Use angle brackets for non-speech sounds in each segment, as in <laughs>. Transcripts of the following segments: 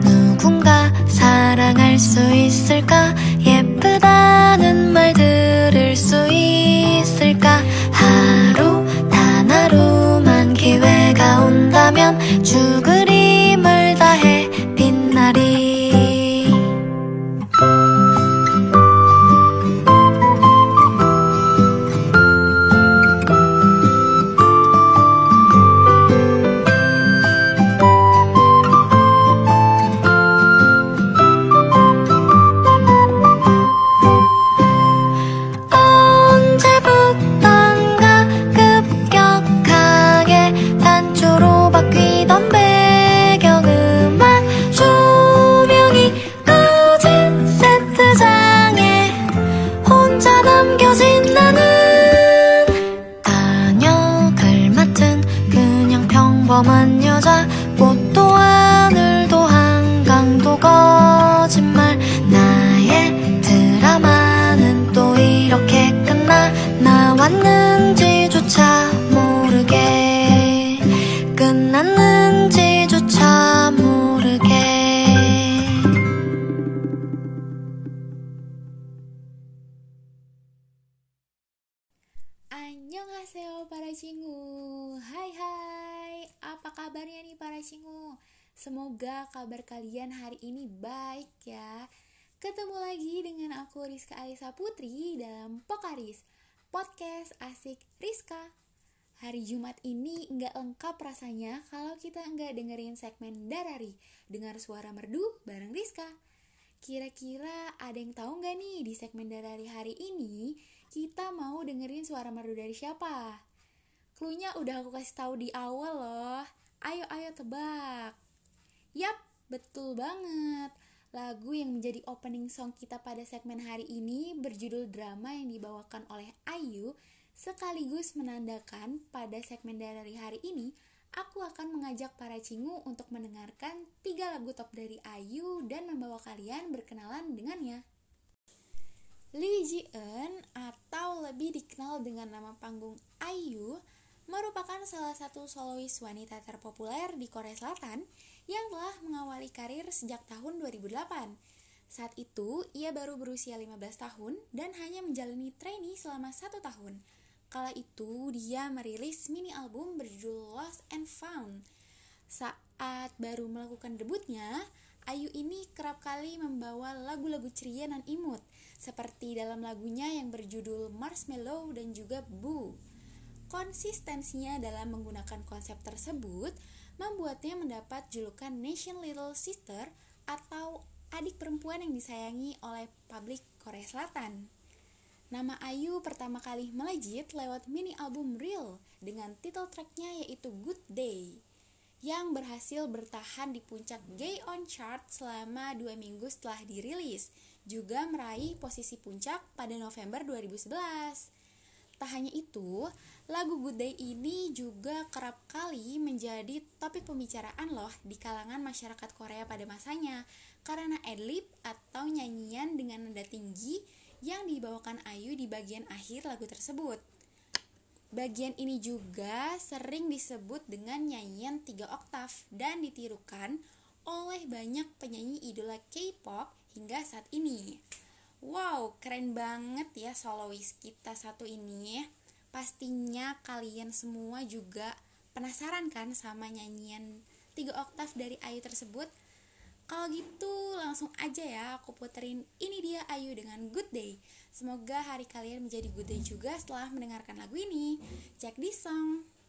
누군가 사랑할 수 있을까? Semoga kabar kalian hari ini baik ya Ketemu lagi dengan aku Rizka Alisa Putri dalam Pokaris Podcast Asik Rizka Hari Jumat ini nggak lengkap rasanya kalau kita nggak dengerin segmen Darari Dengar suara merdu bareng Rizka Kira-kira ada yang tahu nggak nih di segmen Darari hari ini kita mau dengerin suara merdu dari siapa? Cluenya udah aku kasih tahu di awal loh. Ayo ayo tebak. Yap, betul banget. Lagu yang menjadi opening song kita pada segmen hari ini berjudul drama yang dibawakan oleh Ayu sekaligus menandakan pada segmen dari hari ini aku akan mengajak para cingu untuk mendengarkan tiga lagu top dari Ayu dan membawa kalian berkenalan dengannya. Lee Ji Eun atau lebih dikenal dengan nama panggung Ayu merupakan salah satu solois wanita terpopuler di Korea Selatan yang telah mengawali karir sejak tahun 2008. Saat itu, ia baru berusia 15 tahun dan hanya menjalani trainee selama satu tahun. Kala itu, dia merilis mini album berjudul Lost and Found. Saat baru melakukan debutnya, Ayu ini kerap kali membawa lagu-lagu ceria dan imut, seperti dalam lagunya yang berjudul Marshmallow dan juga Boo. Konsistensinya dalam menggunakan konsep tersebut membuatnya mendapat julukan Nation Little Sister atau adik perempuan yang disayangi oleh publik Korea Selatan. Nama Ayu pertama kali melejit lewat mini album Real dengan titel tracknya yaitu Good Day yang berhasil bertahan di puncak Gay On Chart selama dua minggu setelah dirilis, juga meraih posisi puncak pada November 2011. Tak hanya itu, lagu Good Day ini juga kerap kali menjadi topik pembicaraan loh di kalangan masyarakat Korea pada masanya karena adlib atau nyanyian dengan nada tinggi yang dibawakan Ayu di bagian akhir lagu tersebut. Bagian ini juga sering disebut dengan nyanyian 3 oktav dan ditirukan oleh banyak penyanyi idola K-pop hingga saat ini. Wow, keren banget ya solois kita satu ini. Pastinya kalian semua juga penasaran kan sama nyanyian 3 oktav dari Ayu tersebut? Kalau gitu langsung aja ya aku puterin ini dia Ayu dengan Good Day. Semoga hari kalian menjadi good day juga setelah mendengarkan lagu ini. Cek di song.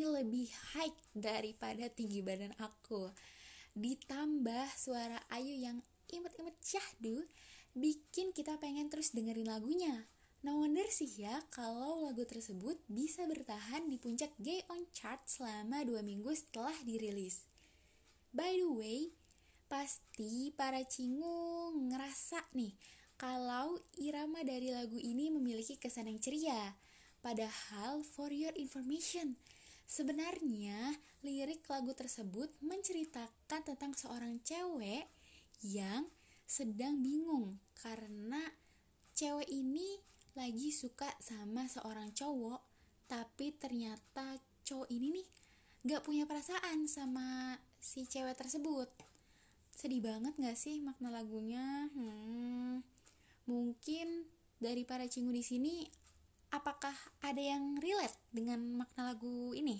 Ini lebih high daripada tinggi badan aku. Ditambah suara Ayu yang imut-imut syahdu, bikin kita pengen terus dengerin lagunya. No wonder sih ya kalau lagu tersebut bisa bertahan di puncak Gay on Chart selama dua minggu setelah dirilis. By the way, pasti para cingu ngerasa nih kalau irama dari lagu ini memiliki kesan yang ceria. Padahal, for your information, sebenarnya lirik lagu tersebut menceritakan tentang seorang cewek yang sedang bingung karena cewek ini lagi suka sama seorang cowok, tapi ternyata cowok ini nih gak punya perasaan sama si cewek tersebut. Sedih banget gak sih makna lagunya? Hmm, Mungkin dari para cingu di sini apakah ada yang relate dengan makna lagu ini?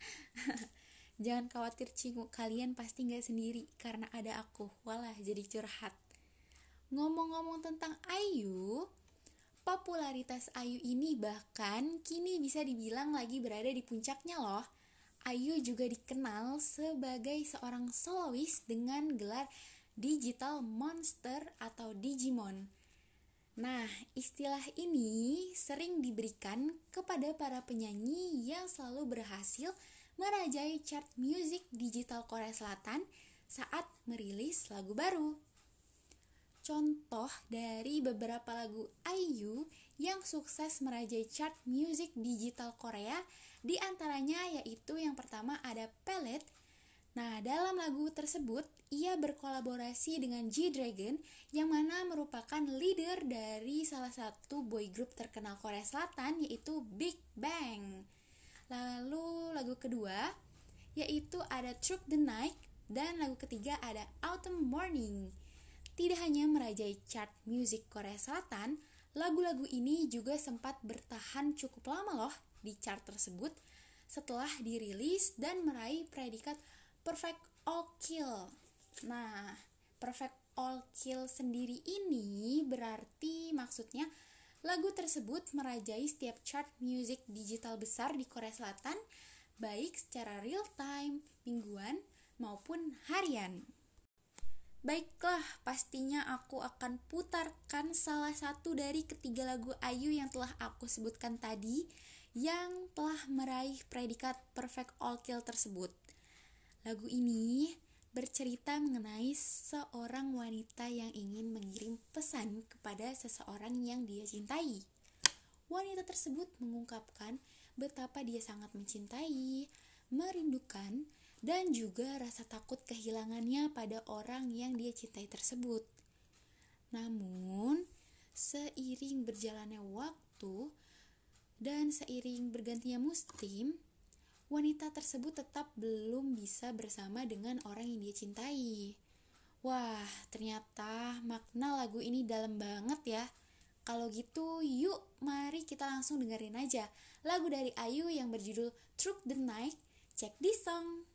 <laughs> Jangan khawatir cingu, kalian pasti nggak sendiri karena ada aku. Walah, jadi curhat. Ngomong-ngomong tentang Ayu, popularitas Ayu ini bahkan kini bisa dibilang lagi berada di puncaknya loh. Ayu juga dikenal sebagai seorang soloist dengan gelar Digital Monster atau Digimon. Nah, istilah ini sering diberikan kepada para penyanyi yang selalu berhasil merajai chart musik digital Korea Selatan saat merilis lagu baru. Contoh dari beberapa lagu IU yang sukses merajai chart musik digital Korea di antaranya yaitu yang pertama ada Pellet Nah, dalam lagu tersebut, ia berkolaborasi dengan G-Dragon yang mana merupakan leader dari salah satu boy group terkenal Korea Selatan yaitu Big Bang. Lalu lagu kedua yaitu ada Truck the Night dan lagu ketiga ada Autumn Morning. Tidak hanya merajai chart musik Korea Selatan, lagu-lagu ini juga sempat bertahan cukup lama loh di chart tersebut setelah dirilis dan meraih predikat perfect all kill. Nah, perfect all kill sendiri ini berarti maksudnya lagu tersebut merajai setiap chart music digital besar di Korea Selatan baik secara real time, mingguan maupun harian. Baiklah, pastinya aku akan putarkan salah satu dari ketiga lagu Ayu yang telah aku sebutkan tadi yang telah meraih predikat perfect all kill tersebut. Lagu ini bercerita mengenai seorang wanita yang ingin mengirim pesan kepada seseorang yang dia cintai. Wanita tersebut mengungkapkan betapa dia sangat mencintai, merindukan, dan juga rasa takut kehilangannya pada orang yang dia cintai tersebut. Namun, seiring berjalannya waktu dan seiring bergantinya musim, wanita tersebut tetap belum bisa bersama dengan orang yang dia cintai. Wah, ternyata makna lagu ini dalam banget ya. Kalau gitu, yuk mari kita langsung dengerin aja lagu dari Ayu yang berjudul Truck the Night. Check this song.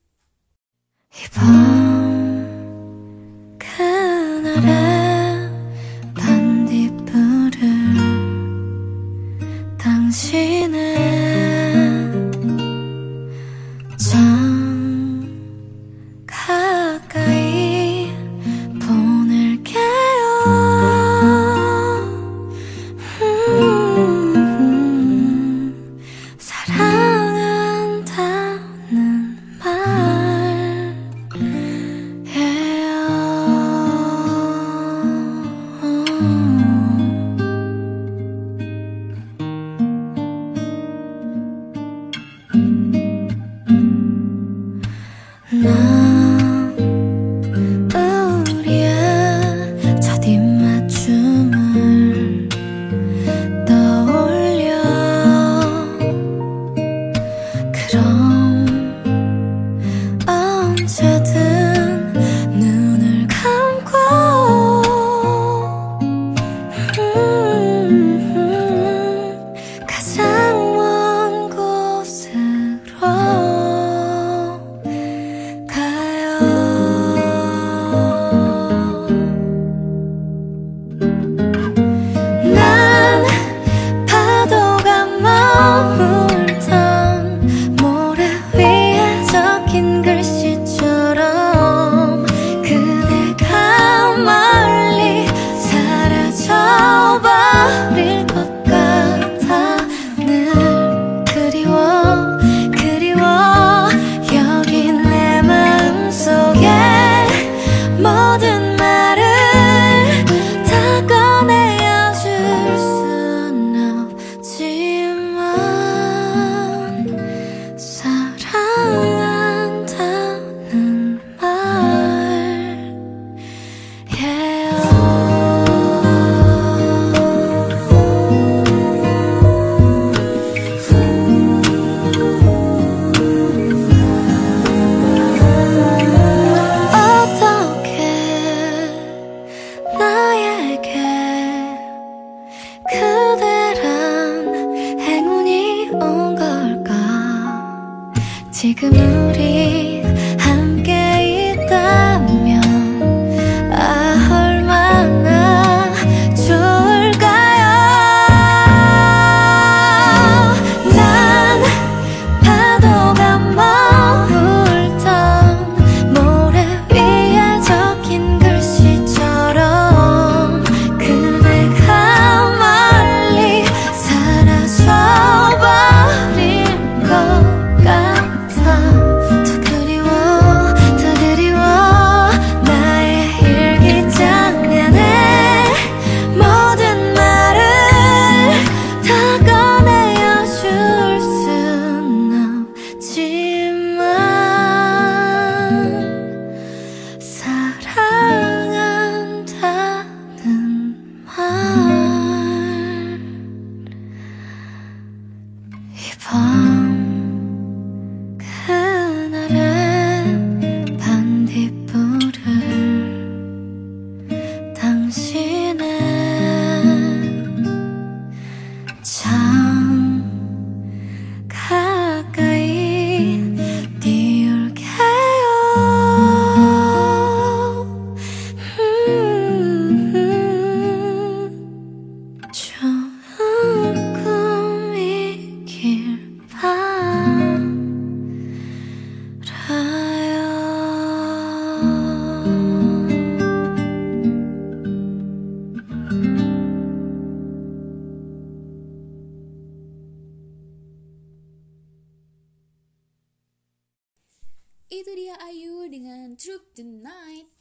Ayu dengan Through the Night.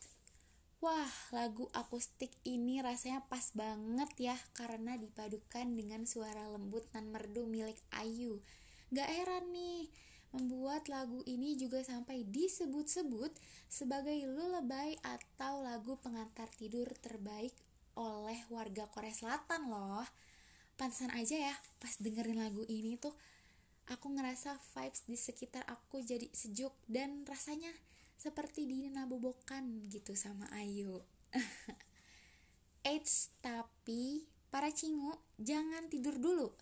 Wah, lagu akustik ini rasanya pas banget ya karena dipadukan dengan suara lembut dan merdu milik Ayu. Gak heran nih, membuat lagu ini juga sampai disebut-sebut sebagai lullaby atau lagu pengantar tidur terbaik oleh warga Korea Selatan loh. Pantesan aja ya, pas dengerin lagu ini tuh aku ngerasa vibes di sekitar aku jadi sejuk dan rasanya seperti dinabobokan gitu sama Ayu. <laughs> Eits, tapi para cingu jangan tidur dulu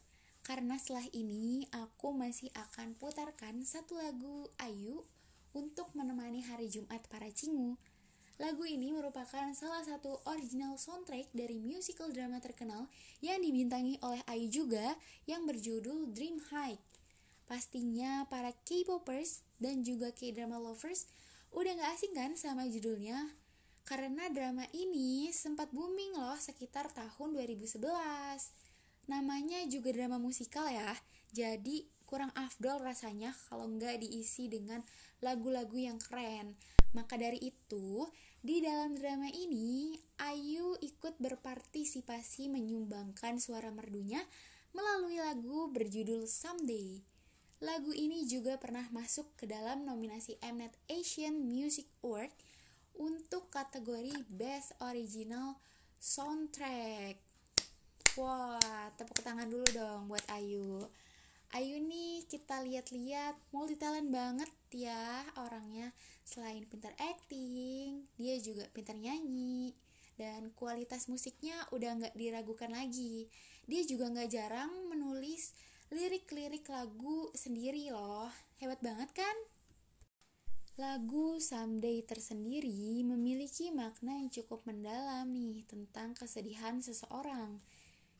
karena setelah ini aku masih akan putarkan satu lagu Ayu untuk menemani hari Jumat para cingu. Lagu ini merupakan salah satu original soundtrack dari musical drama terkenal yang dibintangi oleh Ayu juga yang berjudul Dream High. Pastinya para K-popers dan juga K-drama lovers udah gak asing kan sama judulnya? Karena drama ini sempat booming loh sekitar tahun 2011. Namanya juga drama musikal ya, jadi kurang afdol rasanya kalau nggak diisi dengan lagu-lagu yang keren. Maka dari itu, di dalam drama ini, Ayu ikut berpartisipasi menyumbangkan suara merdunya melalui lagu berjudul Someday. Lagu ini juga pernah masuk ke dalam nominasi Mnet Asian Music Award untuk kategori Best Original Soundtrack. Wah, tepuk tangan dulu dong buat Ayu. Ayu nih kita lihat-lihat multi talent banget ya orangnya. Selain pintar acting, dia juga pintar nyanyi dan kualitas musiknya udah nggak diragukan lagi. Dia juga nggak jarang menulis lirik-lirik lagu sendiri loh. Hebat banget kan? Lagu Someday tersendiri memiliki makna yang cukup mendalam nih tentang kesedihan seseorang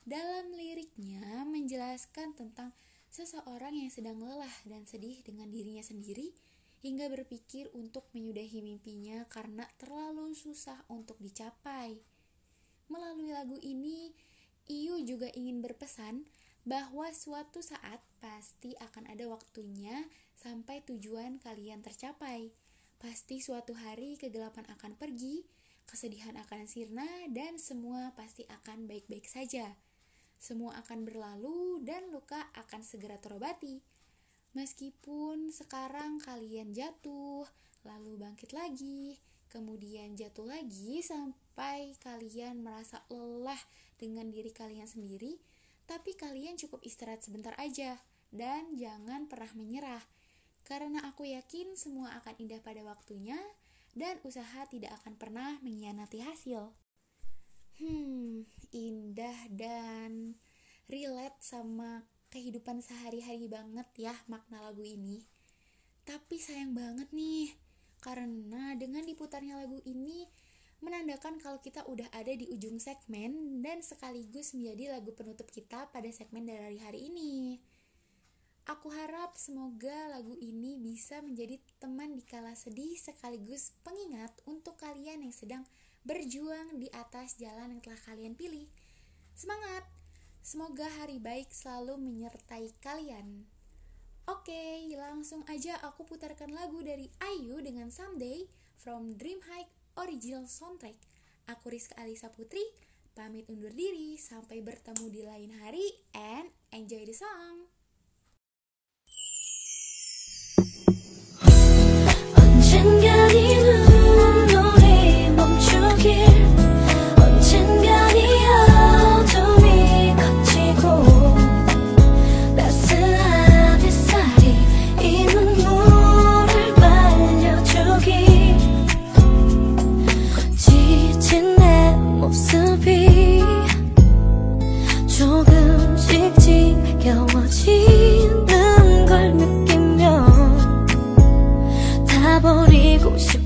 dalam liriknya menjelaskan tentang seseorang yang sedang lelah dan sedih dengan dirinya sendiri hingga berpikir untuk menyudahi mimpinya karena terlalu susah untuk dicapai. Melalui lagu ini, Iyu juga ingin berpesan bahwa suatu saat pasti akan ada waktunya sampai tujuan kalian tercapai. Pasti suatu hari kegelapan akan pergi, kesedihan akan sirna, dan semua pasti akan baik-baik saja semua akan berlalu dan luka akan segera terobati. Meskipun sekarang kalian jatuh, lalu bangkit lagi, kemudian jatuh lagi sampai kalian merasa lelah dengan diri kalian sendiri, tapi kalian cukup istirahat sebentar aja dan jangan pernah menyerah. Karena aku yakin semua akan indah pada waktunya dan usaha tidak akan pernah mengkhianati hasil. Hmm, indah dan relate sama kehidupan sehari-hari banget ya makna lagu ini. Tapi sayang banget nih, karena dengan diputarnya lagu ini menandakan kalau kita udah ada di ujung segmen dan sekaligus menjadi lagu penutup kita pada segmen dari hari ini. Aku harap semoga lagu ini bisa menjadi teman di kala sedih sekaligus pengingat untuk kalian yang sedang berjuang di atas jalan yang telah kalian pilih. Semangat! Semoga hari baik selalu menyertai kalian. Oke, langsung aja aku putarkan lagu dari Ayu dengan Someday from Dream High Original Soundtrack. Aku Rizka Alisa Putri, pamit undur diri sampai bertemu di lain hari and enjoy the song. goes